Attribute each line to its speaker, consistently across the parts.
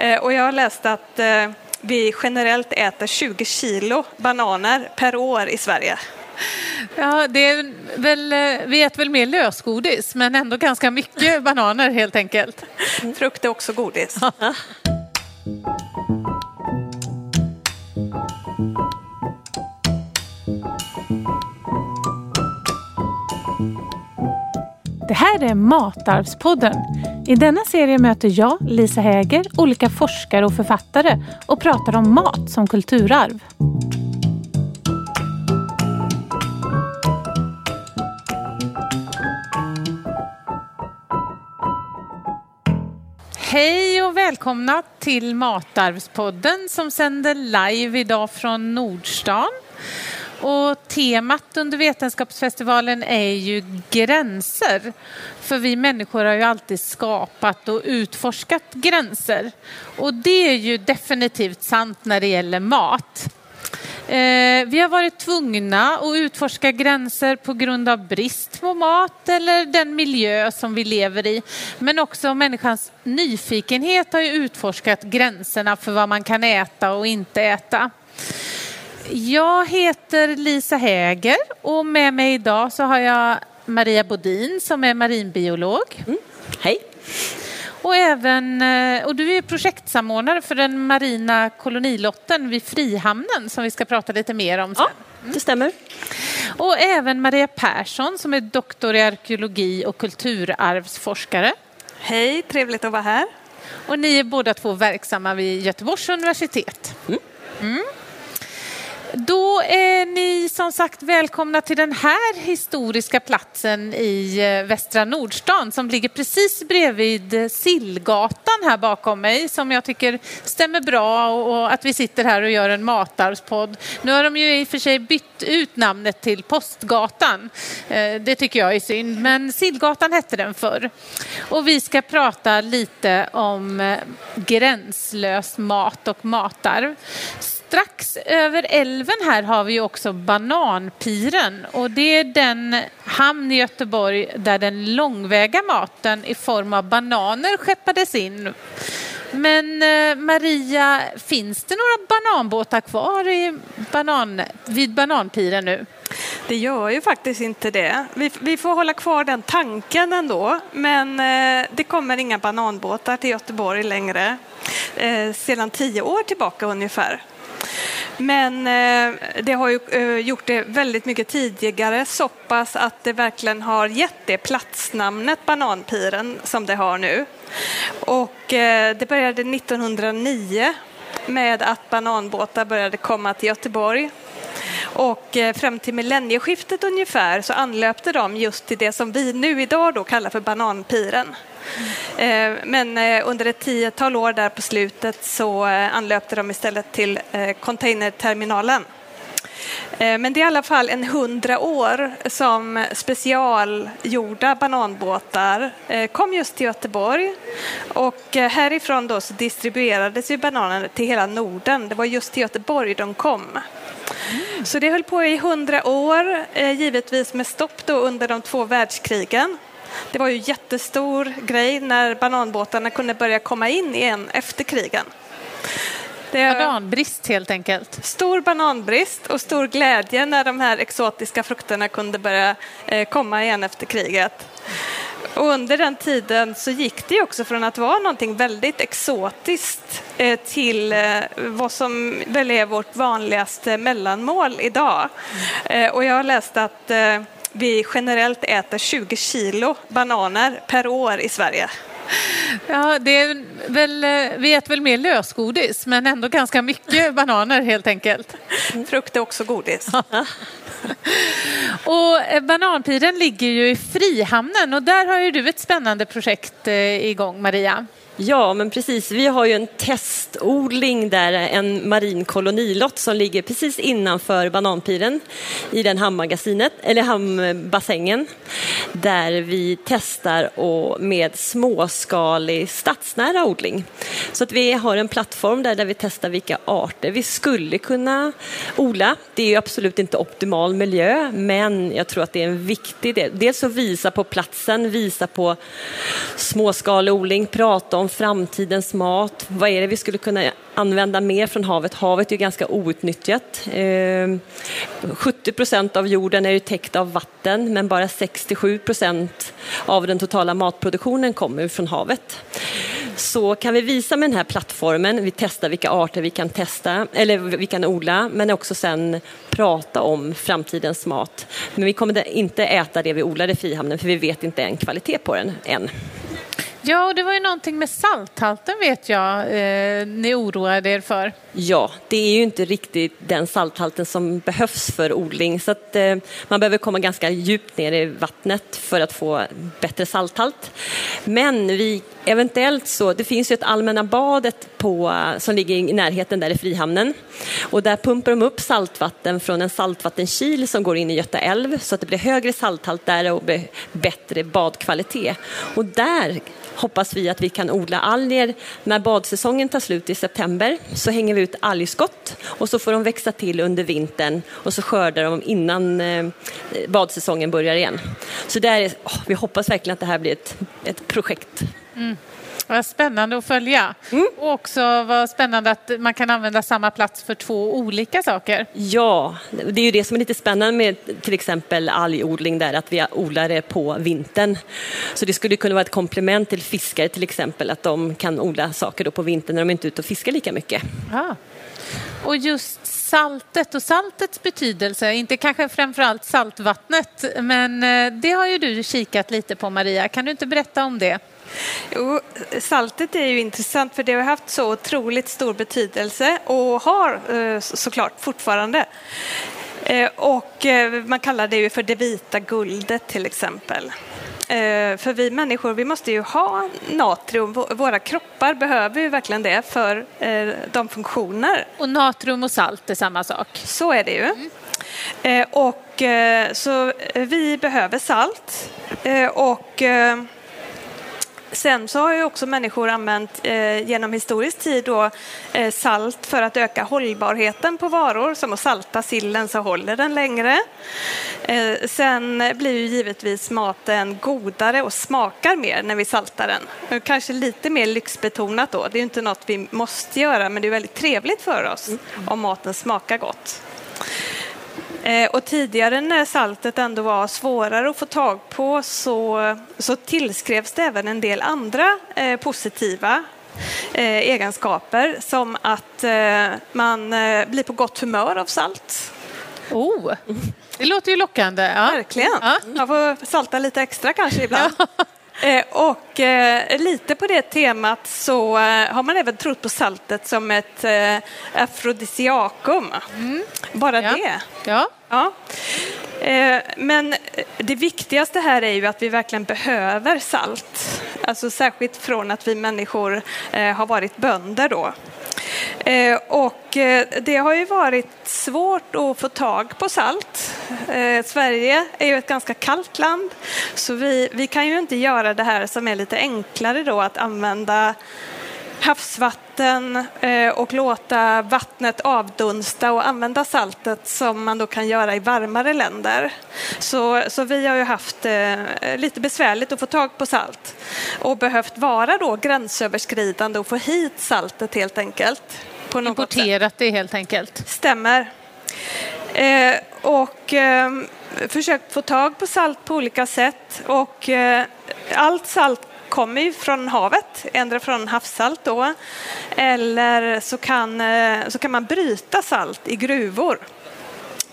Speaker 1: Eh, och jag har läst att eh, vi generellt äter 20 kilo bananer per år i Sverige.
Speaker 2: Ja, det är väl, eh, vi äter väl mer lösgodis, men ändå ganska mycket bananer helt enkelt.
Speaker 1: Frukt är också godis.
Speaker 3: Det här är Matarvspodden. I denna serie möter jag, Lisa Häger, olika forskare och författare och pratar om mat som kulturarv.
Speaker 2: Hej och välkomna till Matarvspodden som sänder live idag från Nordstan. Och temat under Vetenskapsfestivalen är ju gränser. För vi människor har ju alltid skapat och utforskat gränser. Och det är ju definitivt sant när det gäller mat. Eh, vi har varit tvungna att utforska gränser på grund av brist på mat eller den miljö som vi lever i. Men också människans nyfikenhet har ju utforskat gränserna för vad man kan äta och inte äta. Jag heter Lisa Häger och med mig idag så har jag Maria Bodin som är marinbiolog.
Speaker 4: Mm. Hej!
Speaker 2: Och, även, eh, och du är projektsamordnare för den marina kolonilotten vid Frihamnen som vi ska prata lite mer om sen.
Speaker 4: Ja, det stämmer.
Speaker 2: Och även Maria Persson som är doktor i arkeologi och kulturarvsforskare.
Speaker 1: Hej, trevligt att vara här.
Speaker 2: Och ni är båda två verksamma vid Göteborgs universitet. Mm. Mm. Då är ni som sagt välkomna till den här historiska platsen i eh, Västra Nordstan som ligger precis bredvid Sillgatan här bakom mig som jag tycker stämmer bra och att vi sitter här och gör en matarvspodd. Nu har de ju i och för sig bytt ut namnet till Postgatan. Eh, det tycker jag är synd, men Sillgatan hette den förr. Och vi ska prata lite om eh, gränslös mat och matarv. Strax över älven här har vi också Bananpiren och det är den hamn i Göteborg där den långväga maten i form av bananer skeppades in. Men eh, Maria, finns det några bananbåtar kvar i banan, vid Bananpiren nu?
Speaker 1: Det gör ju faktiskt inte det. Vi, vi, får hålla kvar den tanken ändå, men eh, det kommer inga bananbåtar till Göteborg längre. Eh, sedan tio år tillbaka ungefär. Men eh, det har ju eh, gjort det väldigt mycket tidigare så pass att det verkligen har gett det platsnamnet Bananpiren som det har nu. Och eh, det började 1909 med att bananbåtar började komma till Göteborg. Och eh, fram till millennieskiftet ungefär så anlöpte de just till det som vi nu idag då kallar för Bananpiren. Eh, men eh, under ett tiotal år där på slutet så eh, anlöpte de istället till containerterminalen. Men det är i alla fall en hundra år som specialgjorda bananbåtar kom just till Göteborg. Och härifrån då så distribuerades ju bananerna till hela Norden. Det var just till Göteborg de kom. Så det höll på i hundra år, givetvis med stopp då under de två världskrigen. Det var ju jättestor grej när bananbåtarna kunde börja komma in igen efter krigen.
Speaker 2: Det bananbrist helt enkelt.
Speaker 1: Stor bananbrist och stor glädje när de här exotiska frukterna kunde börja eh, komma igen efter kriget. Och under den tiden så gick det också från att vara någonting väldigt exotiskt eh, till eh, vad som väl är vårt vanligaste mellanmål idag. Och jag har läst att vi generellt äter 20 kilo bananer per år i Sverige.
Speaker 2: Ja, det är väl, vi äter väl mer lösgodis, men ändå ganska mycket bananer helt enkelt.
Speaker 1: Frukt är också godis.
Speaker 2: och eh, Bananpiren ligger ju i Frihamnen och där har ju du ett spännande projekt eh, igång, Maria.
Speaker 4: Ja, men precis. Vi har ju en testodling där, en marin kolonilott som ligger precis innanför Bananpiren i den hamnmagasinet, eller hamnbassängen, där vi testar och med småskalig stadsnära odling. Så att vi har en plattform där, där vi testar vilka arter vi skulle kunna odla. Det är ju absolut inte optimal miljö, men jag tror att det är en viktig del. Dels att visa på platsen, visa på småskalig odling, prata om framtidens mat. Vad är det vi skulle kunna använda mer från havet? Havet är ju ganska outnyttjat. Ehm, 70 procent av jorden är ju täckt av vatten men bara 67 procent av den totala matproduktionen kommer från havet så kan vi visa med den här plattformen, vi testar vilka arter vi kan testa, eller vi kan odla, men också sen prata om framtidens mat. Men vi kommer inte äta det vi odlar i Frihamnen för vi vet inte än kvalitet på den än.
Speaker 2: Ja, och det var ju någonting med salthalten vet jag eh, ni oroade er för.
Speaker 4: Ja, det är ju inte riktigt den salthalten som behövs för odling så att eh, man behöver komma ganska djupt ner i vattnet för att få bättre salthalt. Men vi eventuellt så, det finns ju ett allmänna badet på, eh, som ligger i närheten där i Frihamnen och där pumpar de upp saltvatten från en saltvattenkil som går in i Göta älv så att det blir högre salthalt där och bättre badkvalitet. Och där hoppas vi att vi kan odla alger. När badsäsongen tar slut i september så hänger vi ut algskott och så får de växa till under vintern och så skördar de innan eh, badsäsongen börjar igen. Så där, vi hoppas verkligen att det här blir ett, ett projekt.
Speaker 2: Mm. Vad spännande att följa. Mm. Och också vad spännande att man kan använda samma plats för två olika saker.
Speaker 4: Ja, det är ju det som är lite spännande med till exempel algodling där, att vi odlar det på vintern. Så det skulle kunna vara ett komplement till fiskare till exempel, att de kan odla saker då på vintern när de inte är ute och fiskar lika mycket.
Speaker 2: Ja. Och just saltet och saltets betydelse, inte kanske framförallt saltvattnet, men eh, det har ju du kikat lite på Maria. Kan du inte berätta om det?
Speaker 1: Jo, saltet är ju intressant för det har haft så otroligt stor betydelse och har eh, såklart fortfarande. Eh, och eh, man kallar det ju för det vita guldet till exempel. För vi människor vi måste ju ha natrium, våra kroppar behöver ju verkligen det för de funktioner.
Speaker 2: Och natrium och salt är samma sak?
Speaker 1: Så är det ju. Mm. Och så vi behöver salt och Sen så har ju också människor använt eh, genom historisk tid då, eh, salt för att öka hållbarheten på varor, som att salta sillen så håller den längre. Eh, sen blir ju givetvis maten godare och smakar mer när vi saltar den. Kanske lite mer lyxbetonat då, det är ju inte något vi måste göra men det är väldigt trevligt för oss om maten smakar gott. Eh, och tidigare när saltet ändå var svårare att få tag på så, så tillskrevs det även en del andra eh, positiva eh, egenskaper som att eh, man eh, blir på gott humör av salt.
Speaker 2: Oh, det låter ju lockande. Ja.
Speaker 1: Verkligen. Ja. Jag får salta lite extra kanske ibland. Ja. Eh, och eh, lite på det temat så eh, har man även trott på saltet som ett afrodisiakum. Mm. Bara
Speaker 2: ja.
Speaker 1: det.
Speaker 2: Ja.
Speaker 1: ja. Men det viktigaste här är ju att vi verkligen behöver salt. Alltså särskilt från att vi människor har varit bönder då. Eh, och eh, det har ju varit svårt att få tag på salt. Eh, Sverige är ju ett ganska kallt land så vi, vi kan ju inte göra det här som är lite enklare då att använda havsvatten och låta vattnet avdunsta och använda saltet som man då kan göra i varmare länder. Så, så vi har ju haft lite besvärligt att få tag på salt och behövt vara då gränsöverskridande och få hit saltet helt enkelt
Speaker 2: på något Importerat sätt. det helt enkelt?
Speaker 1: Stämmer. Eh, och eh, försökt få tag på salt på olika sätt och eh, allt salt kommer ju från havet, ändra från havssalt då, eller så kan, eh, så kan man bryta salt i gruvor.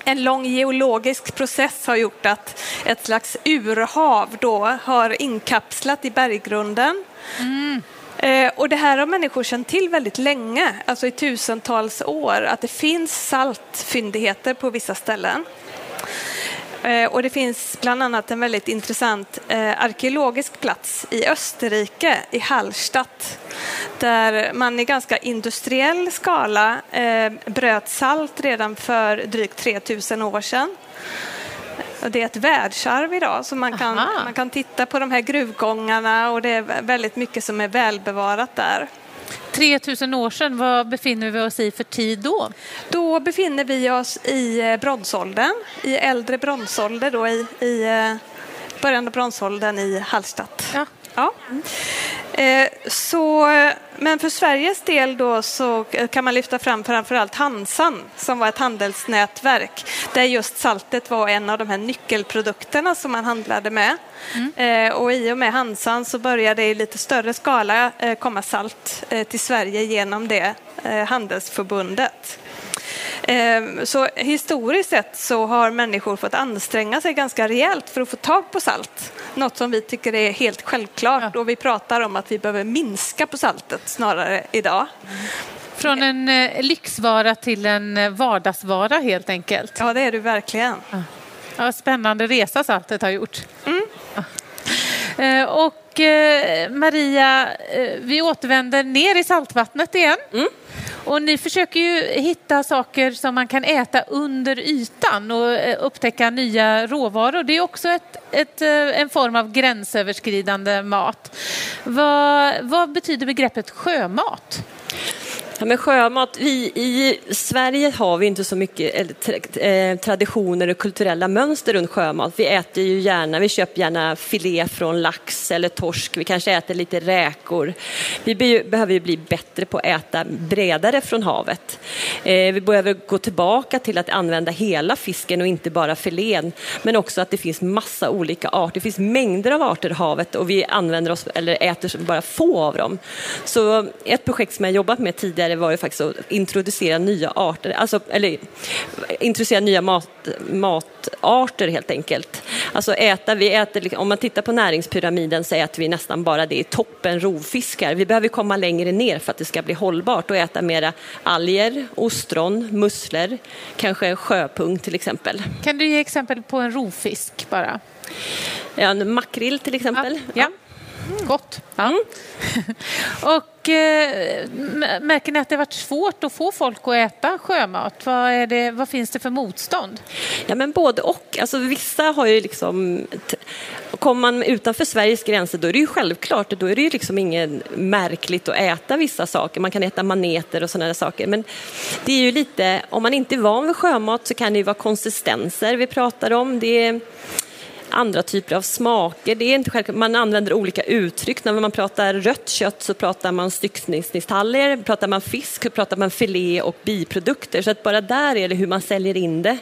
Speaker 1: En lång geologisk process har gjort att ett slags urhav då har inkapslat i berggrunden. Mm. Eh, och det här har människor känt till väldigt länge, alltså i tusentals år, att det finns saltfyndigheter på vissa ställen. Eh, och det finns bland annat en väldigt intressant eh, arkeologisk plats i Österrike, i Hallstatt, där man i ganska industriell skala eh, bröt salt redan för drygt 3000 år sedan. Det är ett världsarv idag, så man kan, man kan titta på de här gruvgångarna och det är väldigt mycket som är välbevarat där.
Speaker 2: 3000 år sedan, vad befinner vi oss i för tid då?
Speaker 1: Då befinner vi oss i eh, bronsåldern, i äldre bronsålder då i, i eh, början av bronsåldern i Hallstatt. Ja. Ja. Eh, så, men för Sveriges del då så kan man lyfta fram framförallt Hansan som var ett handelsnätverk där just saltet var en av de här nyckelprodukterna som man handlade med. Mm. Och i och med Hansan så började i lite större skala komma salt till Sverige genom det handelsförbundet. Ehm, så historiskt sett så har människor fått anstränga sig ganska rejält för att få tag på salt. Något som vi tycker är helt självklart och vi pratar om att vi behöver minska på saltet snarare idag.
Speaker 2: Från en eh, lyxvara till en eh, vardagsvara helt enkelt.
Speaker 1: Ja, det är du verkligen.
Speaker 2: Ja, spännande resa saltet har gjort. Mm. Ja. Eh, och Maria, vi återvänder ner i saltvattnet igen. Mm. Och ni försöker ju hitta saker som man kan äta under ytan och eh, upptäcka nya råvaror. Det är också ett, ett, eh, en form av gränsöverskridande mat. Vad, vad betyder begreppet sjömat?
Speaker 4: Ja, men sjömat, vi, i Sverige har vi inte så mycket eh, traditioner och kulturella mönster runt sjömat. Vi äter ju gärna, vi köper gärna filé från lax eller torsk, vi kanske äter lite räkor. Vi be, behöver ju bli bättre på att äta bredare från havet. Eh, vi behöver gå tillbaka till att använda hela fisken och inte bara filén, men också att det finns massa olika arter. Det finns mängder av arter i havet och vi använder oss, eller äter bara få av dem. Så ett projekt som jag jobbat med tidigare tidigare var ju faktiskt att introducera nya arter, alltså, eller introducera nya mat, matarter helt enkelt. Alltså äta, vi äter, liksom, om man tittar på näringspyramiden så äter vi nästan bara det i toppen, rovfiskar. Vi behöver komma längre ner för att det ska bli hållbart och äta mera alger, ostron, musslor, kanske sjöpung till exempel.
Speaker 2: Kan du ge exempel på en rovfisk bara?
Speaker 4: Ja, en makrill till exempel.
Speaker 2: Ja. ja. Mm. Gott. Ja. Mm. och eh, märker ni att det har varit svårt att få folk att äta sjömat? Vad, det, vad finns det för motstånd?
Speaker 4: Ja, men både och. Alltså, vissa har ju liksom... Kommer man utanför Sveriges gränser då är det ju självklart, då är det ju liksom inget märkligt att äta vissa saker. Man kan äta maneter och sådana saker. Men det är ju lite, om man inte är van vid sjömat så kan det ju vara konsistenser vi pratar om. Det är, andra typer av smaker. Det är inte självklart. Man använder olika uttryck. När man pratar rött kött så pratar man styckningstaljer, pratar man fisk så pratar man filé och biprodukter. Så att bara där är det hur man säljer in det.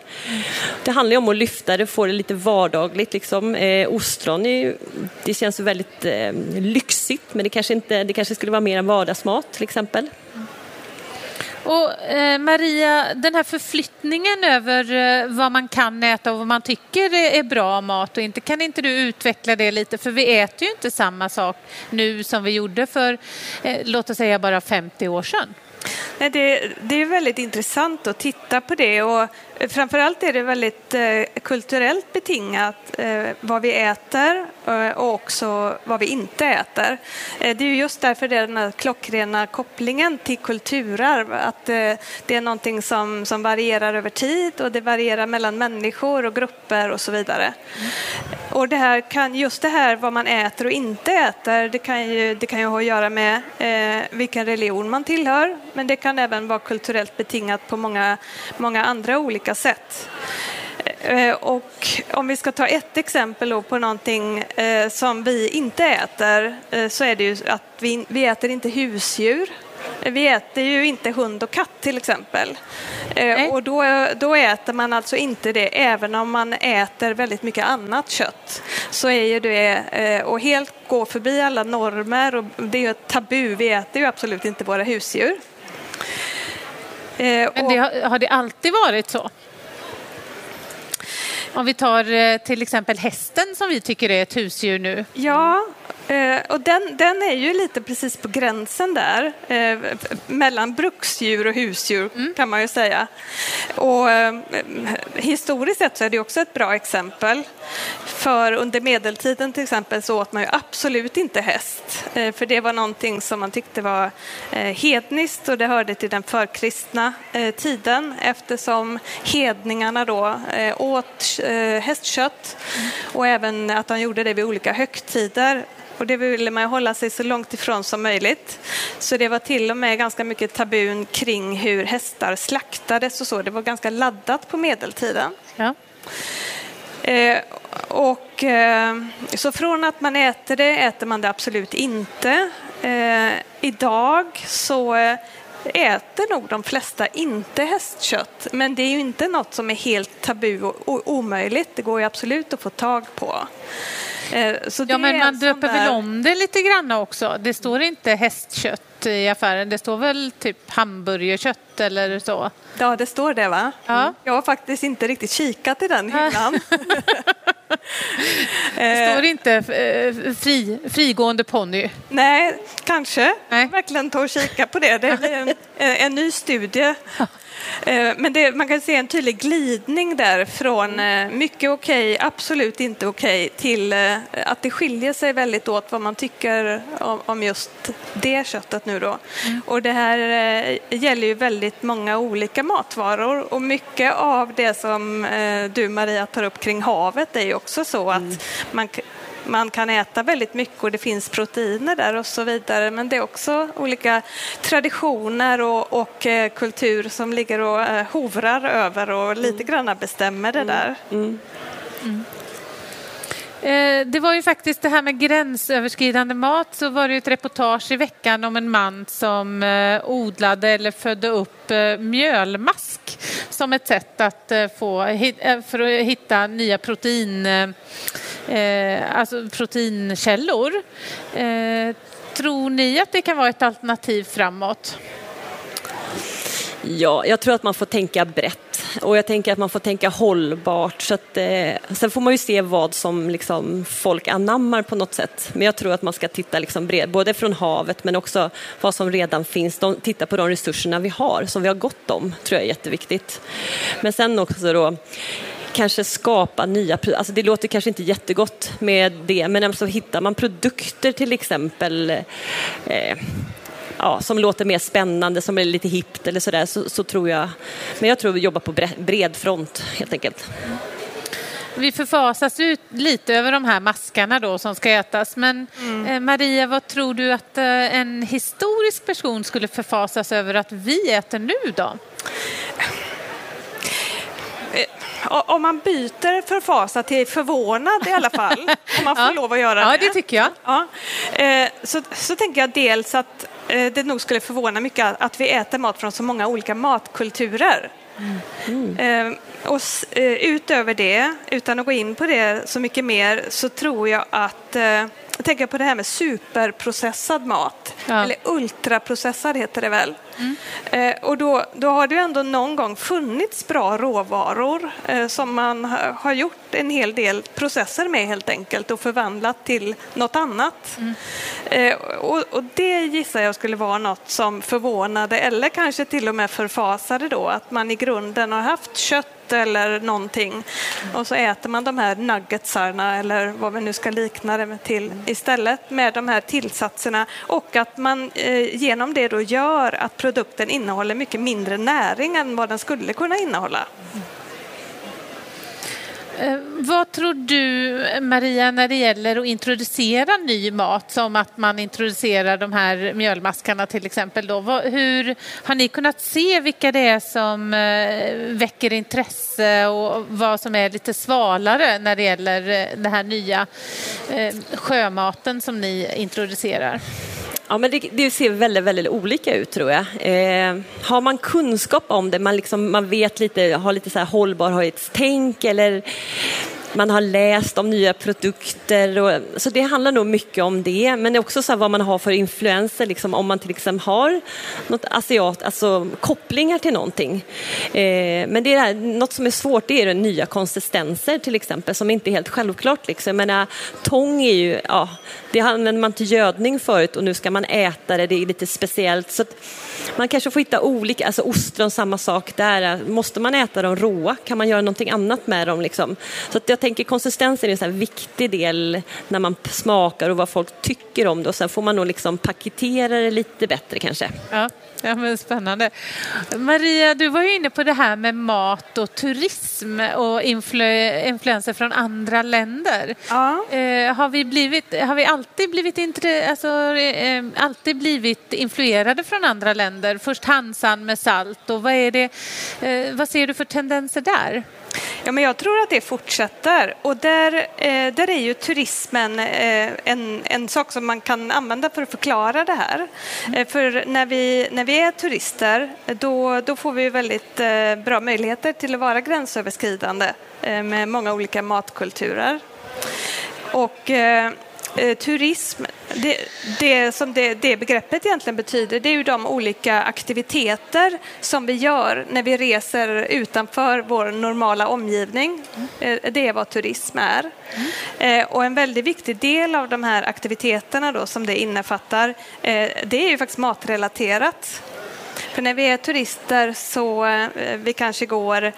Speaker 4: Det handlar ju om att lyfta det, få det lite vardagligt. Liksom. Eh, ostron, är, det känns väldigt eh, lyxigt men det kanske, inte, det kanske skulle vara mer en vardagsmat till exempel.
Speaker 2: Och eh, Maria, den här förflyttningen över eh, vad man kan äta och vad man tycker är bra mat och inte, kan inte du utveckla det lite? För vi äter ju inte samma sak nu som vi gjorde för, eh, låt oss säga bara 50 år sedan.
Speaker 1: Nej, det, det, är väldigt intressant att titta på det och framförallt är det väldigt eh, kulturellt betingat eh, vad vi äter eh, och också vad vi inte äter. Det är just därför det är den här klockrena kopplingen till kulturarv, att det är någonting som, som varierar över tid och det varierar mellan människor och grupper och så vidare. Mm. Och det här kan, just det här vad man äter och inte äter, det kan ju, det kan ju ha att göra med eh, vilken religion man tillhör, men det kan även vara kulturellt betingat på många, många andra olika sätt. Eh, och om vi ska ta ett exempel på någonting eh, som vi inte äter eh, så är det ju att vi, vi äter inte husdjur. Vi äter ju inte hund och katt till exempel. Nej. Och då, då äter man alltså inte det även om man äter väldigt mycket annat kött. Så är ju det och helt gå förbi alla normer och det är ju ett tabu. Vi äter ju absolut inte våra husdjur.
Speaker 2: Men det har, har det alltid varit så? Om vi tar eh, till exempel hästen som vi tycker är ett husdjur nu.
Speaker 1: Ja, Eh, och den, den är ju lite precis på gränsen där, eh, mellan bruksdjur och husdjur mm. kan man ju säga. Och, eh, historiskt sett så är det också ett bra exempel. För under medeltiden till exempel så åt man ju absolut inte häst. Eh, för det var någonting som man tyckte var eh, hedniskt och det hörde till den förkristna tiden eftersom hedningarna då åt hästkött mm. och även att de gjorde det vid olika högtider och det ville man hålla sig så långt ifrån som möjligt. Så det var till och med ganska mycket tabun kring hur hästar slaktades och så. Det var ganska laddat på medeltiden. Ja. Eh, och, eh, så från att man äter det äter man det absolut inte. Eh, idag så eh, äter nog de flesta inte hästkött, men det är ju inte något som är helt tabu och omöjligt. Det går ju absolut att få tag på.
Speaker 2: Eh, ja, men man döper där... väl om det lite grann också. Det står inte hästkött i affären. Det står väl typ hamburgerkött eller så?
Speaker 1: Ja, det står det va? Ja. Jag har faktiskt inte riktigt kikat i den hyllan.
Speaker 2: det står inte eh, fri, frigående ponny?
Speaker 1: Nej, kanske. Nej. Verkligen ta och kika på det. Det är en, en ny studie Eh, men det, man kan se en tydlig glidning där från eh, mycket okej, okay, absolut inte okej, okay, till eh, att det skiljer sig väldigt åt vad man tycker om, just det köttet nu då. Mm. Och det här gäller ju väldigt många olika matvaror och mycket av det som du Maria tar upp kring havet är ju också så att mm. man man kan äta väldigt mycket och det finns proteiner där och så vidare. Men det är också olika traditioner och, och eh, kultur som ligger och eh, hovrar över och lite mm. grann bestämmer det där. Mm. Mm.
Speaker 2: Eh, det var ju faktiskt det här med gränsöverskridande mat så var det ett reportage i veckan om en man som odlade eller födde upp mjölmask som ett sätt att få, för att hitta nya protein eh, alltså proteinkällor. Eh, tror ni att det kan vara ett alternativ framåt?
Speaker 4: Ja, jag tror att man får tänka brett och jag tänker att man får tänka hållbart. Så att, eh, sen får man ju se vad som liksom, folk anammar på något sätt. Men jag tror att man ska titta liksom bred, både från havet men också vad som redan finns. De, titta på de resurserna vi har, som vi har gott om, tror jag är jätteviktigt. Men sen också då kanske skapa nya alltså Det låter kanske inte jättegott med det, men så hittar man produkter till exempel eh, ja, som låter mer spännande, som är lite hippt eller sådär, så, så tror jag... Men jag tror vi jobbar på bred front helt enkelt.
Speaker 2: Vi förfasas ut lite över de här maskarna då som ska ätas. Men mm. eh, Maria, vad tror du att eh, en historisk person skulle förfasas över att vi äter nu då?
Speaker 1: Om man byter förfasa till förvånad i alla fall, om man får
Speaker 2: ja.
Speaker 1: lov att göra
Speaker 2: det. Ja, det tycker jag.
Speaker 1: Ja, eh, så, så tänker jag dels att eh, det nog skulle förvåna mycket att vi äter mat från så många olika matkulturer. Mm. Mm. Och utöver det, utan att gå in på det så mycket mer, så tror jag att jag tänker på det här med superprocessad mat, ja. eller ultraprocessad heter det väl. Mm. Eh, och då, då har det ju ändå någon gång funnits bra råvaror eh, som man har gjort en hel del processer med helt enkelt och förvandlat till något annat. Mm. Eh, och, och, det gissar jag skulle vara något som förvånade eller kanske till och med förfasade då att man i grunden har haft kött eller någonting. Och så äter man de här nuggetsarna eller vad vi nu ska likna det till istället med de här tillsatserna och att man eh, genom det då gör att produkten innehåller mycket mindre näring än vad den skulle kunna innehålla.
Speaker 2: Eh, vad tror du, Maria, när det gäller att introducera ny mat, som att man introducerar de här mjölmaskarna till exempel? Då? Hur har ni kunnat se vilka det är som eh, väcker intresse och vad som är lite svalare när det gäller eh, den här nya sjömaten som ni introducerar?
Speaker 4: Ja, men det, det, ser väldigt, väldigt olika ut tror jag. Eh, har man kunskap om det, man, liksom, man vet lite, har lite så här hållbarhetstänk eller man har läst om nya produkter. Och, så det handlar nog mycket om det. Men det är också så vad man har för influenser, liksom, om man till exempel har något asiat, alltså kopplingar till någonting. Eh, men det är här, något som är svårt det är nya konsistenser till exempel som inte är helt självklart. Liksom. Jag menar, tång är ju, ja, det använde man till gödning förut och nu ska man äta det, det är lite speciellt. Så man kanske får hitta olika, alltså ostron samma sak där. Måste man äta dem råa? Kan man göra någonting annat med dem? Liksom? Så jag tänker konsistensen är en så viktig del när man smakar och vad folk tycker om det och sen får man nog liksom paketera det lite bättre kanske.
Speaker 2: Ja. Ja, men spännande. Maria, du var ju inne på det här med mat och turism och influ influenser från andra länder. Ja. Eh, har, vi blivit, har vi alltid blivit, alltså, eh, alltid blivit influerade från andra länder? Först Hansan med salt och vad, är det, eh, vad ser du för tendenser där?
Speaker 1: Ja, men jag tror att det fortsätter. Och där, eh, där är ju turismen eh, en, en sak som man kan använda för att förklara det här. Mm. Eh, för när vi, när vi är turister då, då får vi väldigt eh, bra möjligheter till att vara gränsöverskridande eh, med många olika matkulturer. Och eh, turism, det, det som det, det, begreppet egentligen betyder, det är ju de olika aktiviteter som vi gör när vi reser utanför vår normala omgivning. Mm. Det är vad turism är. Mm. Och en väldigt viktig del av de här aktiviteterna då, som det innefattar, eh, det är ju faktiskt matrelaterat. För när vi är turister så vi kanske går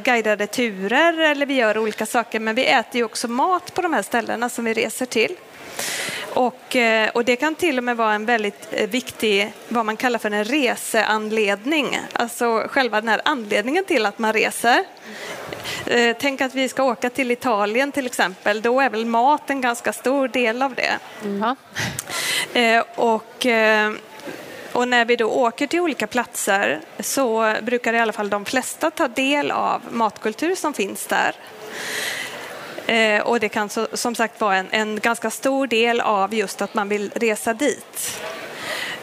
Speaker 1: guidade turer eller vi gör olika saker men vi äter ju också mat på de här ställena som vi reser till. Och, eh, och, det kan till och med vara en väldigt eh, viktig, vad man kallar för en reseanledning. Alltså själva den här anledningen till att man reser. Eh, tänk att vi ska åka till Italien till exempel, då är väl mat en ganska stor del av det. Mm. Och, och när vi då åker till olika platser så brukar i alla fall de flesta ta del av matkultur som finns där. Eh, och det kan så, som sagt vara en, en, ganska stor del av just att man vill resa dit.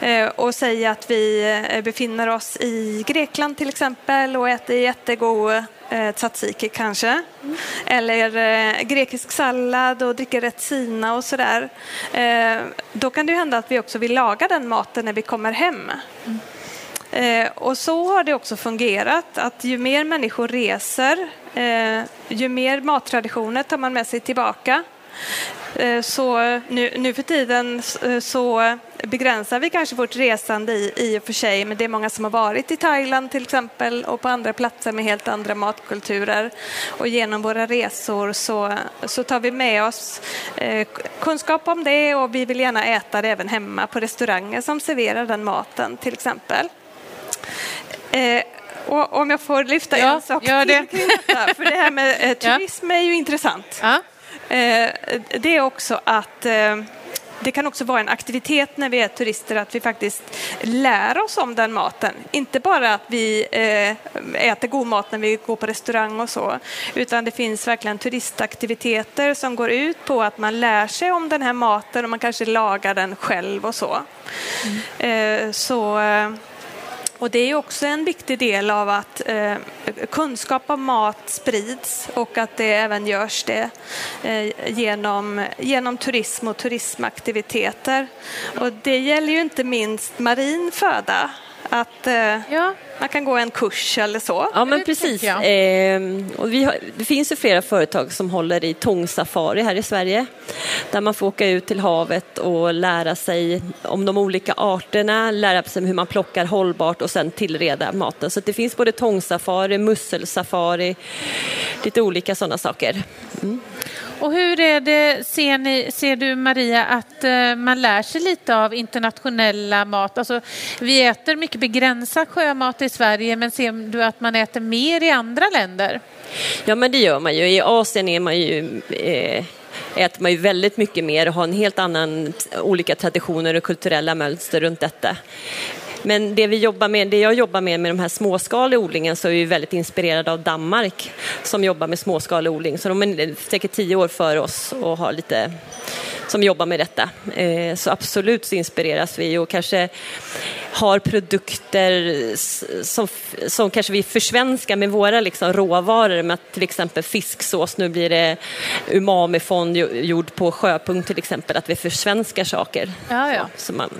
Speaker 1: Eh, och säga att vi eh, befinner oss i Grekland till exempel och äter jättegod eh, tzatziki kanske. Mm. Eller eh, grekisk sallad och dricker retsina och sådär. Eh, då kan det hända att vi också vill laga den maten när vi kommer hem. Mm. Eh, och så har det också fungerat, att ju mer människor reser, eh, ju mer mattraditioner tar man med sig tillbaka. Eh, så nu, nu för tiden eh, så begränsar vi kanske vårt resande i, i och för sig, men det är många som har varit i Thailand till exempel och på andra platser med helt andra matkulturer. Och genom våra resor så, så tar vi med oss eh, kunskap om det och vi vill gärna äta det även hemma på restauranger som serverar den maten till exempel. Eh, och om jag får lyfta ja, en sak till det. kring detta, för det här med eh, turism ja. är ju intressant. Ja. Eh, det är också att eh, det kan också vara en aktivitet när vi är turister att vi faktiskt lär oss om den maten. Inte bara att vi eh, äter god mat när vi går på restaurang och så, utan det finns verkligen turistaktiviteter som går ut på att man lär sig om den här maten och man kanske lagar den själv och så. Mm. Så och det är också en viktig del av att eh, kunskap om mat sprids och att det även görs det eh, genom, genom turism och turismaktiviteter. Och det gäller ju inte minst marin föda. Att, eh, ja. Man kan gå en kurs eller så.
Speaker 4: Ja, men precis. Eh, och vi har, det finns ju flera företag som håller i tångsafari här i Sverige där man får åka ut till havet och lära sig om de olika arterna, lära sig hur man plockar hållbart och sen tillreda maten. Så det finns både tångsafari, musselsafari, lite olika sådana saker. Mm.
Speaker 2: Och hur är det, ser, ni, ser du Maria, att eh, man lär sig lite av internationella mat? Alltså, vi äter mycket begränsad sjömat i Sverige, men ser du att man äter mer i andra länder?
Speaker 4: Ja, men det gör man ju. I Asien är man ju eh äter man ju väldigt mycket mer och har en helt annan olika traditioner och kulturella mönster runt detta. Men det vi jobbar med, det jag jobbar med med de här småskaliga odlingen så är vi väldigt inspirerade av Danmark som jobbar med småskalig odling. Så de är säkert tio år före oss och har lite som jobbar med detta. Eh, så absolut så inspireras vi och kanske har produkter som, som kanske vi försvenskar med våra liksom råvaror med till exempel fisksås, nu blir det umamifond gjord på sjöpunkt till exempel, att vi försvenskar saker.
Speaker 2: Ja, ja.
Speaker 4: Så, så man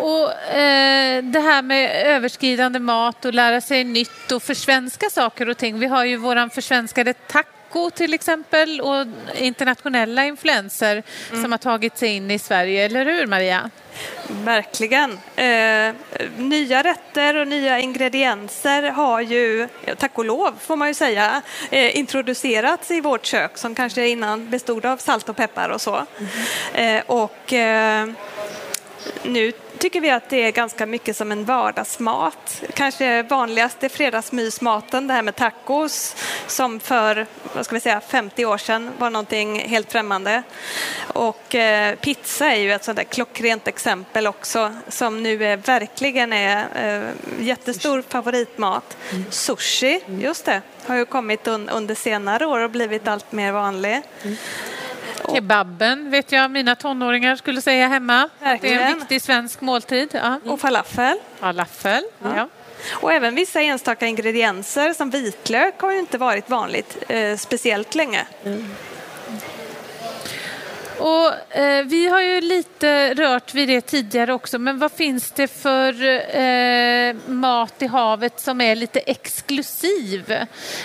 Speaker 2: och eh, det här med överskridande mat och lära sig nytt och försvenska saker och ting. Vi har ju våran försvenskade taco till exempel och internationella influenser mm. som har tagit sig in i Sverige, eller hur Maria?
Speaker 1: Verkligen. Eh, nya rätter och nya ingredienser har ju, tack och lov får man ju säga, eh, introducerats i vårt kök som kanske innan bestod av salt och peppar och så. Mm. Eh, och eh, nu tycker vi att det är ganska mycket som en vardagsmat. Kanske vanligaste fredagsmysmaten, det här med tacos, som för vad ska vi säga, 50 år sedan var någonting helt främmande. Och eh, pizza är ju ett sånt där klockrent exempel också, som nu är, verkligen är eh, jättestor favoritmat. Mm. Sushi, just det, har ju kommit un under senare år och blivit allt mer vanlig. Mm.
Speaker 2: Kebaben vet jag mina tonåringar skulle säga hemma. Verkligen. Det är en viktig svensk måltid. Ja.
Speaker 1: Och falafel.
Speaker 2: Falafel, ja. ja.
Speaker 1: Och även vissa enstaka ingredienser som vitlök har ju inte varit vanligt eh, speciellt länge. Mm.
Speaker 2: Och, eh, vi har ju lite rört vid det tidigare också, men vad finns det för eh, mat i havet som är lite exklusiv?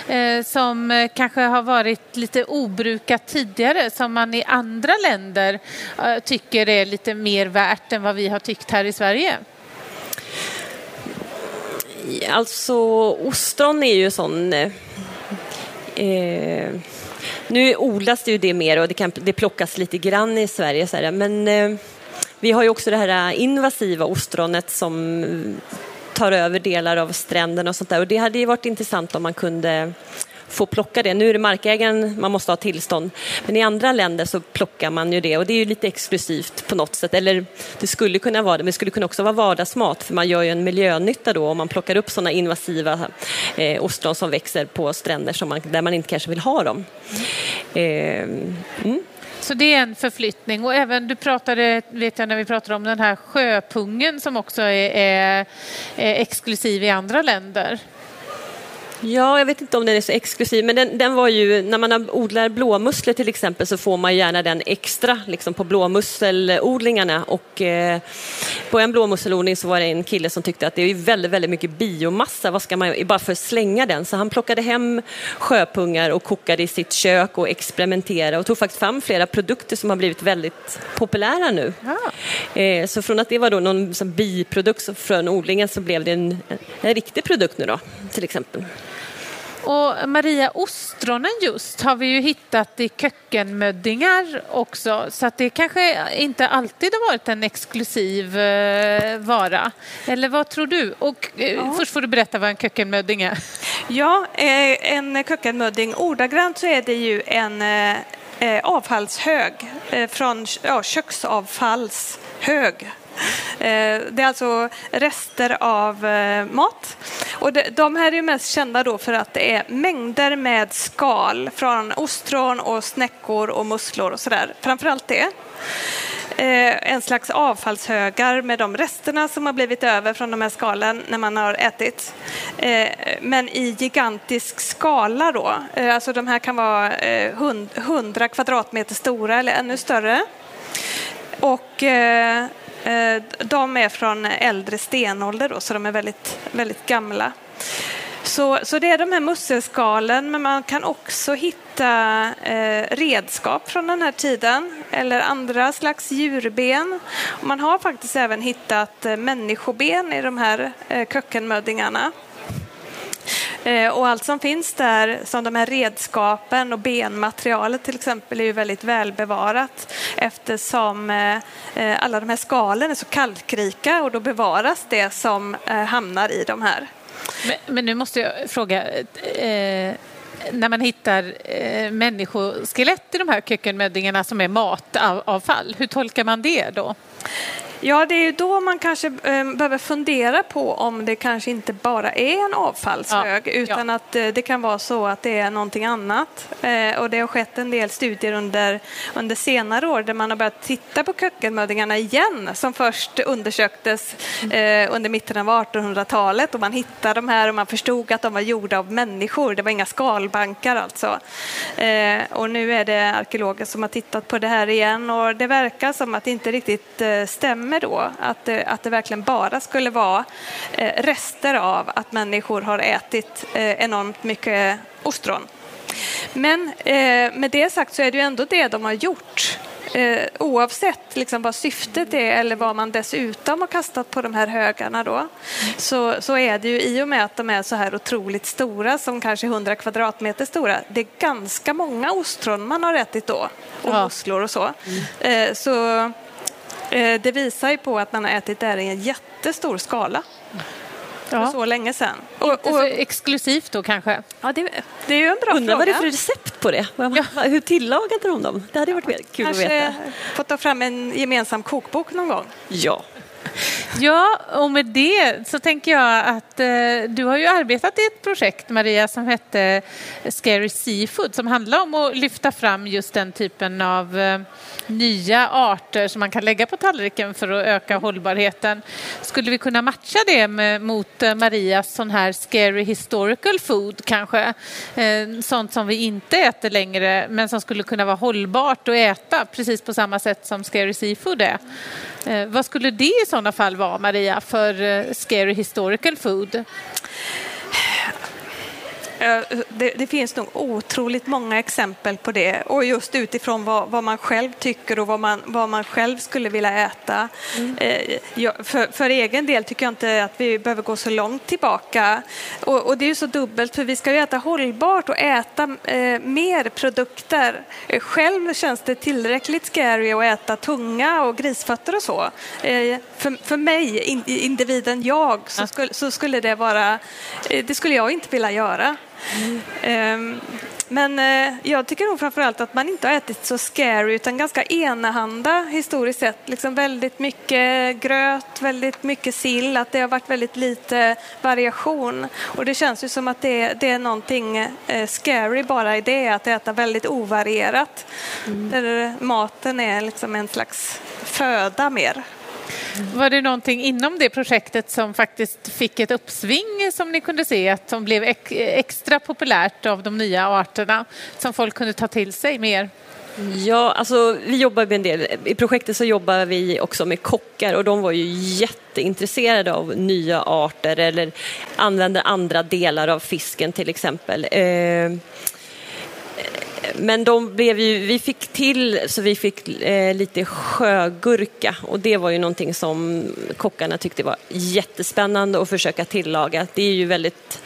Speaker 2: Eh, som kanske har varit lite obrukat tidigare, som man i andra länder eh, tycker är lite mer värt än vad vi har tyckt här i Sverige?
Speaker 4: Alltså, ostron är ju sån eh, eh nu odlas det ju det mer och det, kan, det plockas lite grann i Sverige. Så här, men eh, vi har ju också det här eh, invasiva ostronet som eh, tar över delar av stränderna och sånt där. Och det hade ju varit intressant om man kunde få plocka det. Nu är det markägaren man måste ha tillstånd, men i andra länder så plockar man ju det och det är ju lite exklusivt på något sätt. Eller det skulle kunna vara det, men det skulle kunna också vara vardagsmat för man gör ju en miljönytta då om man plockar upp sådana invasiva eh, ostron som växer på stränder som man, där man inte kanske vill ha dem. Eh,
Speaker 2: mm. Så det är en förflyttning och även du pratade, vet jag när vi pratade om den här sjöpungen som också är, är, är exklusiv i andra länder.
Speaker 4: Ja, jag vet inte om den är så exklusiv, men den, den var ju, när man odlar blåmusslor till exempel så får man gärna den extra liksom, på blåmusselodlingarna och eh, på en blåmusselodling så var det en kille som tyckte att det är väldigt, väldigt mycket biomassa, vad ska man bara för att slänga den? Så han plockade hem sjöpungar och kokade i sitt kök och experimenterade och tog faktiskt fram flera produkter som har blivit väldigt populära nu. Ja. Eh, så från att det var då någon biprodukt från odlingen så blev det en, en riktig produkt nu då, till exempel.
Speaker 2: Och Maria, ostronen just har vi ju hittat i kökkenmöddingar också så att det kanske inte alltid har varit en exklusiv eh, vara. Eller vad tror du? Och eh, ja. först får du berätta vad en kökkenmödding är.
Speaker 1: Ja, eh, en kökkenmödding, ordagrant så är det ju en avfallshög från ja, köksavfallshög Eh, Eh, det är alltså rester av eh, mat. Och de här är mest kända då för att det är mängder med skal från ostron och snäckor och musslor och sådär. Framförallt det eh, en slags avfallshögar med de resterna som har blivit över från de här skalen när man har ätit. Men i gigantisk skala då. Alltså de här kan vara 100 kvadratmeter stora eller ännu större. Och Eh, de är från äldre stenålder då, så de är väldigt, väldigt gamla. Så, så det är de här musselskalen, men man kan också hitta eh, redskap från den här tiden eller andra slags djurben. Man har faktiskt även hittat eh, människoben i de här eh, kökkenmöddingarna. Eh, och allt som finns där, som de här redskapen och benmaterialet till exempel, är ju väldigt välbevarat eftersom eh, eh, alla de här skalen är så kalkrika och då bevaras det som hamnar i de här.
Speaker 2: Men, men nu måste jag fråga, eh, när man hittar eh, människoskelett i de här kökenmöddingarna som är matavfall, hur tolkar man det då?
Speaker 1: Ja, det är ju då man kanske eh, behöver fundera på om det kanske inte bara är en avfallshög ja, utan ja. att eh, det kan vara så att det är någonting annat. Eh, och det har skett en del studier under, under senare år där man har börjat titta på kökkenmöddingarna igen som först undersöktes under mitten av 1800-talet och man hittade de här och man förstod att de var gjorda av människor. Det var inga skalbankar alltså. och nu är det arkeologer som har tittat på det här igen och det verkar som att det inte riktigt stämmer stämmer då att det, att det verkligen bara skulle vara eh, rester av att människor har ätit eh, enormt mycket ostron. Men eh, med det sagt så är det ju ändå det de har gjort. oavsett liksom vad syftet är eller vad man dessutom har kastat på de här högarna då, så, så är det ju i och med att de är så här otroligt stora, som kanske 100 kvadratmeter stora, det är ganska många ostron man har ätit då, och musslor och så. Mm. så Eh, det visar ju på att man har ätit där i en jättestor skala för
Speaker 2: Ja.
Speaker 1: så länge sedan.
Speaker 2: Inte så exklusivt då kanske?
Speaker 1: ja, det, det är ju en bra
Speaker 4: Undrar vad det är
Speaker 1: fråga.
Speaker 4: för recept på det? Vad- Hur tillagade de dem? Det hade varit kul att
Speaker 1: Kanske
Speaker 4: veta.
Speaker 1: få ta fram en gemensam kokbok någon gång.
Speaker 4: Ja.
Speaker 2: Ja, och med det så tänker jag att eh, du har ju arbetat i ett projekt, Maria, som hette Scary Seafood som handlar om att lyfta fram just den typen av eh, nya arter som man kan lägga på tallriken för att öka hållbarheten. Skulle vi kunna matcha det med, mot eh, Marias sån här scary historical food kanske? Eh, sånt som vi inte äter längre men som skulle kunna vara hållbart att äta precis på samma sätt som scary seafood är. Eh, vad skulle det i så sådana fall vara, Maria, för eh, scary historical food?
Speaker 1: Eh, Det, det finns nog otroligt många exempel på det och just utifrån vad, vad man själv tycker och vad man, vad man själv skulle vilja äta. Eh, jag, för, för egen del tycker jag inte att vi behöver gå så långt tillbaka och, och det är ju så dubbelt för vi ska ju äta hållbart och äta eh, mer produkter. Eh, Själv känns det tillräckligt scary att äta tunga och grisfötter och så. Eh, för, för mig, in, individen jag, så skulle, så skulle det vara, eh, det skulle jag inte vilja göra. Ehm, Men eh, jag tycker nog framförallt att man inte har ätit så scary utan ganska enahanda historiskt sett. Liksom väldigt mycket gröt, väldigt mycket sill, att det har varit väldigt lite variation. Och det känns ju som att det, det är någonting eh, scary bara i det, att äta väldigt ovarierat. Där maten är liksom en slags föda mer.
Speaker 2: Var det någonting inom det projektet som faktiskt fick ett uppsving som ni kunde se att som blev extra populärt av de nya arterna som folk kunde ta till sig mer?
Speaker 4: Ja, alltså vi jobbar med en del, i projektet så jobbar vi också med kockar och de var ju jätteintresserade av nya arter eller använder andra delar av fisken till exempel. Eh, men de blev ju, vi fick till så vi fick eh, lite sjögurka och det var ju någonting som kockarna tyckte var jättespännande att försöka tillaga. Det är ju väldigt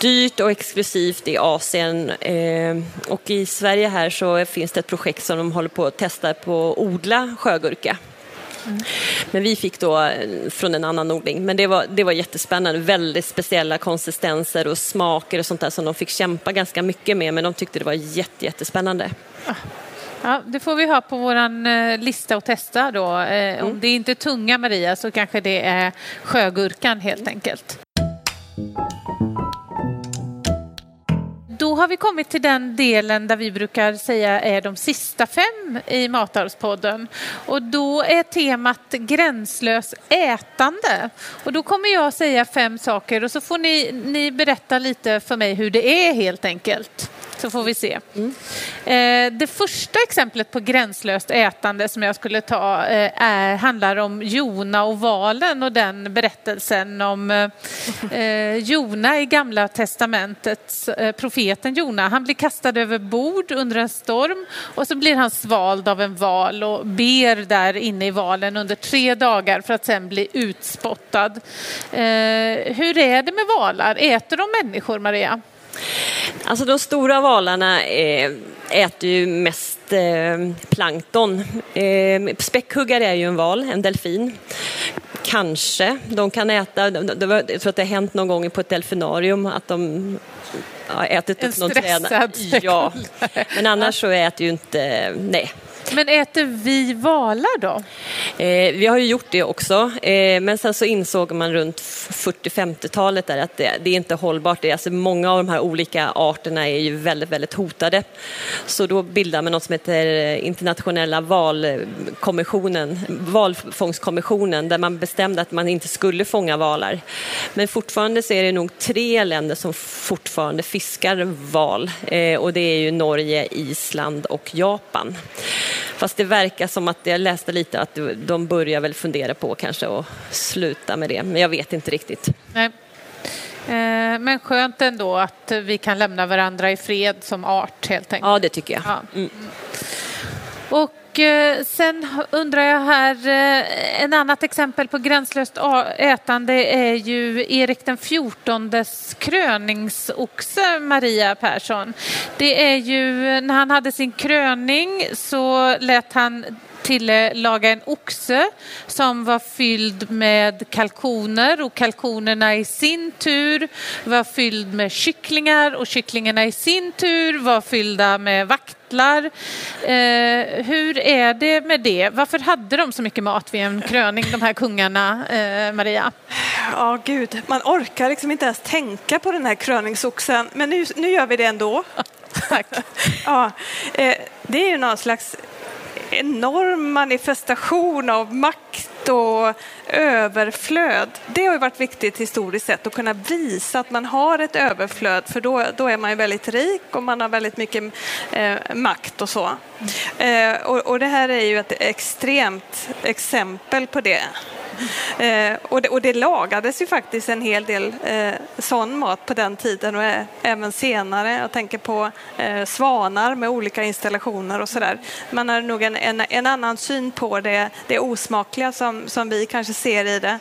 Speaker 4: dyrt och exklusivt i Asien eh, och i Sverige här så finns det ett projekt som de håller på att testa på att odla sjögurka. Men vi fick då eh, från en annan odling. Men det var, det var jättespännande. Väldigt speciella konsistenser och smaker och sånt där som de fick kämpa ganska mycket med. Men de tyckte det var jätte, jättespännande.
Speaker 2: Ja, det får vi ha på vår lista och testa då. Eh, Om det inte är tunga Maria så kanske det är sjögurkan helt enkelt. Då har vi kommit till den delen där vi brukar säga är de sista fem i Matarvspodden. Och då är temat gränslös ätande. Och då kommer jag säga fem saker och så får ni, ni berätta lite för mig hur det är helt enkelt. Så får vi se. Eh, det första exemplet på gränslöst ätande som jag skulle ta eh, är, handlar om Jona och valen och den berättelsen om eh, eh, Jona i Gamla testamentets eh, profeten Jona. Han blir kastad över bord under en storm och så blir han svald av en val och ber där inne i valen under tre dagar för att sen bli utspottad. Eh, hur är det med valar? Äter de människor, Maria?
Speaker 4: Alltså de stora valarna eh, äter ju mest eh, plankton. Eh, späckhuggare är ju en val, en delfin. Kanske de kan äta, jag tror att det har hänt någon gång på ett delfinarium att de har ätit
Speaker 2: En
Speaker 4: upp någon
Speaker 2: stressad
Speaker 4: träd. Ja,
Speaker 2: späckhuggare.
Speaker 4: men annars så äter ju inte, nej.
Speaker 2: Men äter vi valar då?
Speaker 4: Eh, vi har ju gjort det också, eh, men sen så insåg man runt 40-50-talet där att det, det är inte hållbart. Det är, alltså, många av de här olika arterna är ju väldigt, väldigt hotade. Så då bildade man något som heter eh, internationella valkommissionen, valfångstkommissionen, där man bestämde att man inte skulle fånga valar. Men fortfarande så är det nog tre länder som fortfarande fiskar val eh, och det är ju Norge, Island och Japan. Fast det verkar som att, jag läste lite att de börjar väl fundera på kanske att sluta med det, men jag vet inte riktigt.
Speaker 2: Nej. Eh, Men skönt ändå att vi kan lämna varandra i fred som art helt enkelt.
Speaker 4: Ja, det tycker jag.
Speaker 2: Ja.
Speaker 4: Mm.
Speaker 2: Och och eh, sen undrar jag här, eh, en annat exempel på gränslöst ätande är ju Erik den XIVs kröningsoxe Maria Persson. Det är ju, när han hade sin kröning så lät han tillaga en oxe som var fylld med kalkoner och kalkonerna i sin tur var fylld med kycklingar och kycklingarna i sin tur var fyllda med vaktlar. Eh, hur är det med det? Varför hade de så mycket mat vid en kröning, de här kungarna, eh, Maria?
Speaker 1: Ja, gud, man orkar liksom inte ens tänka på den här kröningsoxen, men nu, nu gör vi det ändå.
Speaker 2: Tack.
Speaker 1: ja, eh, det är ju någon slags enorm manifestation av makt och överflöd. Det har ju varit viktigt historiskt sett att kunna visa att man har ett överflöd för då, då är man ju väldigt rik och man har väldigt mycket eh, makt och så. Eh, och, och det här är ju ett extremt exempel på det. Eh, och, det, och det lagades ju faktiskt en hel del eh, sån mat på den tiden och även senare. Jag tänker på eh, svanar med olika installationer och sådär. Man har nog en, en, en, annan syn på det, det osmakliga som, som vi kanske ser i det.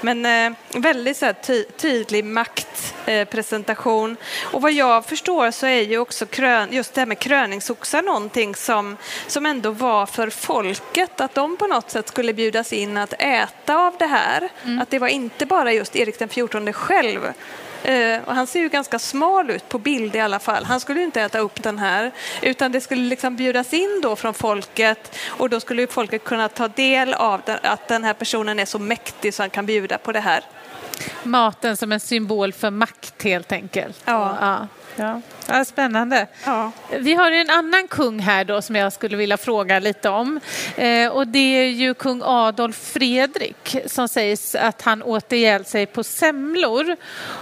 Speaker 1: Men eh, väldigt så här, ty, tydlig maktpresentation. Eh, och vad jag förstår så är ju också krön, just det här med kröningsoxar någonting som, som ändå var för folket, att de på något sätt skulle bjudas in att äta av det här. Mm. Att det var inte bara just Erik den XIV själv Uh, och han ser ju ganska smal ut på bild i alla fall. Han skulle inte äta upp den här, utan det skulle liksom bjudas in då från folket och då skulle folket kunna ta del av den, att den här personen är så mäktig så han kan bjuda på det här.
Speaker 2: Maten som en symbol för makt helt enkelt.
Speaker 1: Ja.
Speaker 2: ja. Ja. Ja, spännande. Ja. Vi har en annan kung här då som jag skulle vilja fråga lite om. Eh, och det är ju kung Adolf Fredrik som sägs att han åt ihjäl sig på semlor.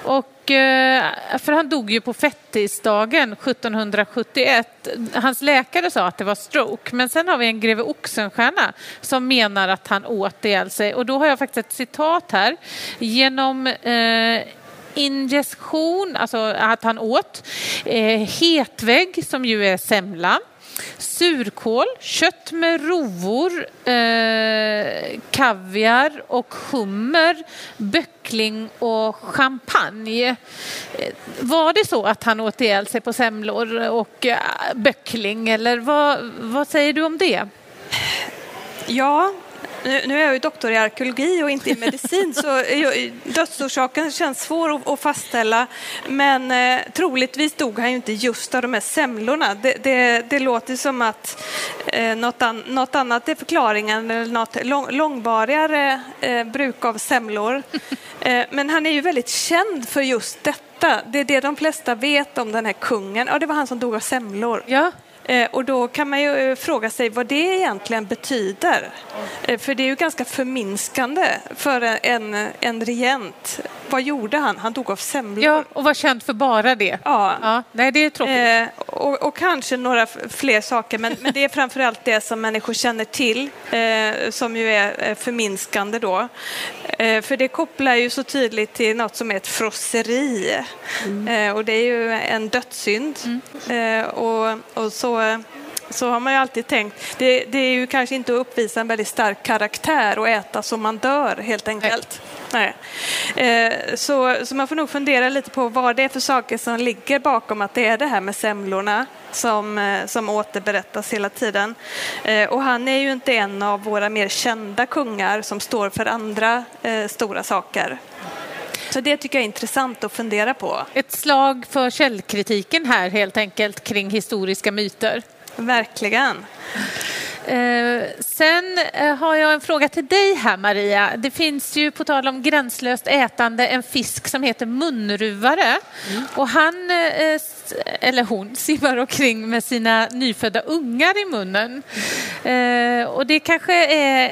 Speaker 2: Och, eh, för han dog ju på fettisdagen 1771. Hans läkare sa att det var stroke. Men sen har vi en greve Oxenstierna som menar att han åt ihjäl sig. Och då har jag faktiskt ett citat här. Genom eh, injektion, alltså att han åt, eh, hetvägg som ju är semla, surkål, kött med rovor, eh, kaviar och hummer, böckling och champagne. Eh, var det så att han åt ihjäl sig på semlor och eh, böckling eller vad, vad säger du om det?
Speaker 1: Ja, nu, nu är jag ju doktor i arkeologi och inte i medicin så dödsorsaken känns svår att, att fastställa. Men eh, troligtvis dog han ju inte just av de här semlorna. Det, det, det låter som att eh, något, an, något, annat är förklaringen eller något lång, långvarigare eh, bruk av semlor. Eh, men han är ju väldigt känd för just detta. Det är det de flesta vet om den här kungen. Ja, det var han som dog av semlor.
Speaker 2: Ja.
Speaker 1: Eh, och då kan man ju eh, fråga sig vad det egentligen betyder. Eh, för det är ju ganska förminskande för en, en regent. Vad gjorde han? Han dog av semlor.
Speaker 2: Ja, och var känd för bara det.
Speaker 1: Ja.
Speaker 2: ja nej, det är tråkigt.
Speaker 1: och, och, kanske några fler saker, men, men det är framförallt det som människor känner till som ju är förminskande då. för det kopplar ju så tydligt till något som är ett frosseri. Mm. och det är ju en dödssynd. Mm. och, och så Eh, så, har man ju alltid tänkt. Det, det, är ju kanske inte att uppvisa en väldigt stark karaktär och äta så man dör helt enkelt. Nej. Eh, så, så man får nog fundera lite på vad det är för saker som ligger bakom att det är det här med semlorna som, eh, som återberättas hela tiden. Eh, och han är ju inte en av våra mer kända kungar som står för andra eh, stora saker. Så det tycker jag är intressant att fundera på.
Speaker 2: Ett slag för källkritiken här helt enkelt kring historiska myter.
Speaker 1: Verkligen.
Speaker 2: Eh, sen eh, har jag en fråga till dig här Maria. Det finns ju på tal om gränslöst ätande en fisk som heter munruvare mm. och han eh, eller hon simmar omkring med sina nyfödda ungar i munnen. Eh, och det kanske är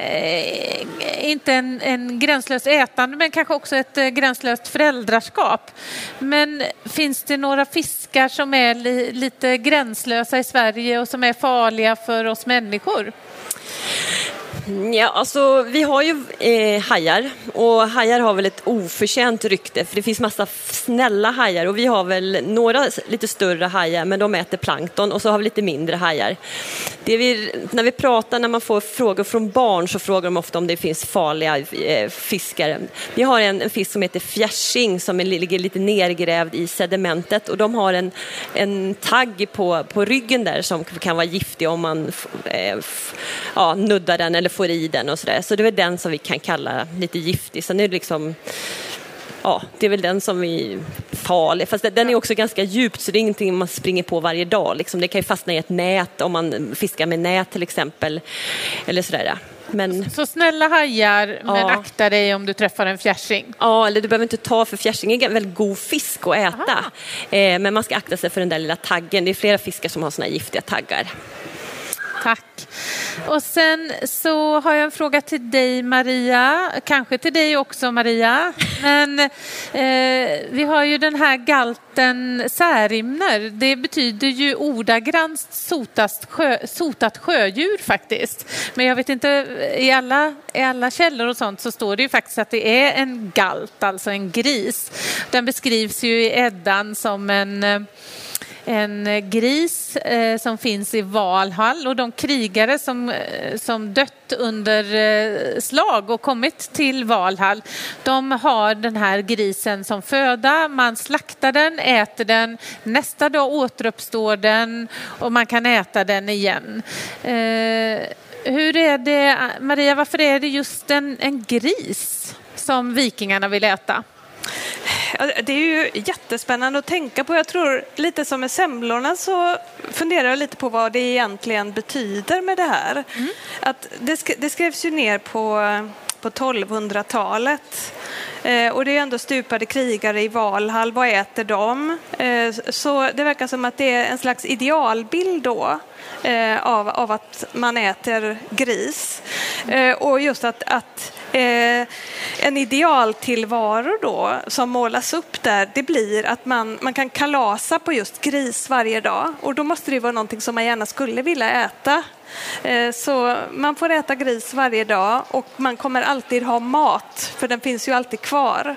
Speaker 2: eh, inte en, en gränslös ätande men kanske också ett eh, gränslöst föräldraskap. Men finns det några fiskar som är li, lite gränslösa i Sverige och som är farliga för oss människor?
Speaker 4: Ja, alltså vi har ju eh, hajar och hajar har väl ett oförtjänt rykte för det finns massa snälla hajar och vi har väl några lite större hajar men de äter plankton och så har vi lite mindre hajar. Det vi, när vi pratar, när man får frågor från barn så frågar de ofta om det finns farliga eh, fiskar. Vi har en, en, fisk som heter fjärsing som är, ligger lite nergrävd i sedimentet och de har en, en tagg på, på ryggen där som kan vara giftig om man eh, ja, nuddar den eller får i den och sådär. Så det är väl den som vi kan kalla lite giftig. Sen är det liksom ja, det är väl den som är farlig. Fast den är också ganska djupt så det är ingenting man springer på varje dag. Liksom. Det kan ju fastna i ett nät om man fiskar med nät till exempel. Eller sådär.
Speaker 2: Men... Så snälla hajar, ja. men akta dig om du träffar en fjärsing.
Speaker 4: Ja, eller du behöver inte ta för fjärsing är en väldigt god fisk att äta. Eh, men man ska akta sig för den där lilla taggen. Det är flera fiskar som har såna giftiga taggar.
Speaker 2: Tack. Och sen så har jag en fråga till dig Maria, kanske till dig också Maria. Men eh, vi har ju den här galten särimner. Det betyder ju ordagrant sotast sjö, sotat sjödjur faktiskt. Men jag vet inte, i alla, i alla källor och sånt så står det ju faktiskt att det är en galt, alltså en gris. Den beskrivs ju i Eddan som en eh, en eh, gris eh, som finns i Valhall och de krigare som, eh, som dött under eh, slag och kommit till Valhall, de har den här grisen som föda. Man slaktar den, äter den, nästa dag återuppstår den och man kan äta den igen. Eh, hur är det, Maria, varför är det just en, en gris som vikingarna vill äta?
Speaker 1: Det är ju jättespännande att tänka på. Jag tror lite som med semlorna så funderar jag lite på vad det egentligen betyder med det här. Mm. Att det, det skrevs ju ner på, på 1200-talet. Eh, och det är ändå stupade krigare i Valhall, vad äter de? Eh, så det verkar som att det är en slags idealbild då eh, av, av att man äter gris. och just att, att Eh, en idealtillvaro då som målas upp där, det blir att man, man kan kalasa på just gris varje dag och då måste det vara någonting som man gärna skulle vilja äta. Eh, så man får äta gris varje dag och man kommer alltid ha mat, för den finns ju alltid kvar.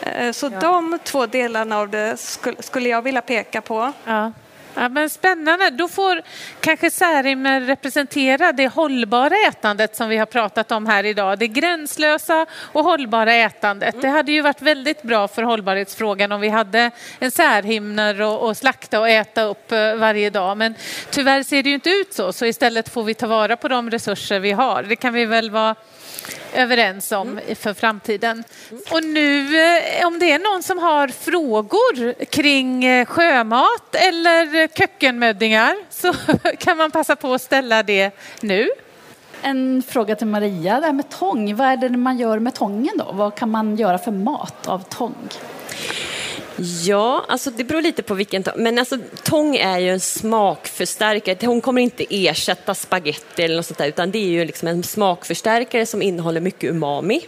Speaker 1: Eh, så ja. de två delarna av det skulle jag vilja peka på.
Speaker 2: Ja. Ja, men spännande. Då får kanske Särimner representera det hållbara ätandet som vi har pratat om här idag. Det gränslösa och hållbara ätandet. Mm. Det hade ju varit väldigt bra för hållbarhetsfrågan om vi hade en särhimner och, och slakta och äta upp eh, varje dag. Men tyvärr ser det ju inte ut så, så istället får vi ta vara på de resurser vi har. Det kan vi väl vara överens om mm. för framtiden. Och nu eh, om det är någon som har frågor kring eh, sjömat eller kökkenmöddingar så kan man passa på att ställa det nu.
Speaker 5: En fråga till Maria, det här med tång. Vad är det man gör med tången då? Vad kan man göra för mat av tång?
Speaker 4: Ja, alltså det beror lite på vilken tång. Men alltså, tång är ju en smakförstärkare. Hon kommer inte ersätta spaghetti eller något sånt där, utan det är ju liksom en smakförstärkare som innehåller mycket umami.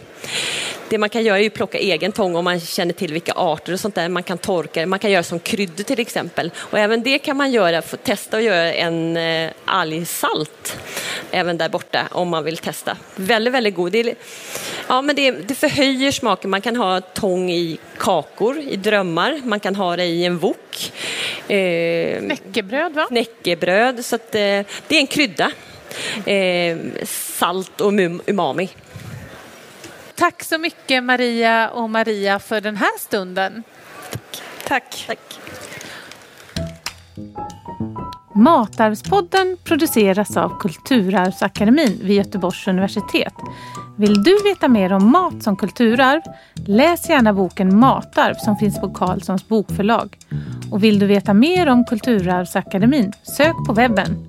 Speaker 4: Det man kan göra är att plocka egen tång om man känner till vilka arter och sånt där. Man kan torka det, man kan göra som kryddor till exempel. Och även det kan man göra, testa att göra en eh, algsalt även där borta om man vill testa. Väldigt, väldigt god. Det, är, ja, men det, det förhöjer smaken. Man kan ha tång i kakor, i drömmar, man kan ha det i en wok.
Speaker 2: Eh, knäckebröd va?
Speaker 4: Knäckebröd, så att, eh, det är en krydda. Eh, salt och umami.
Speaker 2: Tack så mycket Maria och Maria för den här stunden.
Speaker 1: Tack. Tack.
Speaker 3: Matarvspodden produceras av Kulturarvsakademin vid Göteborgs universitet. Vill du veta mer om mat som kulturarv? Läs gärna boken Matarv som finns på Carlssons bokförlag. Och vill du veta mer om Kulturarvsakademin? Sök på webben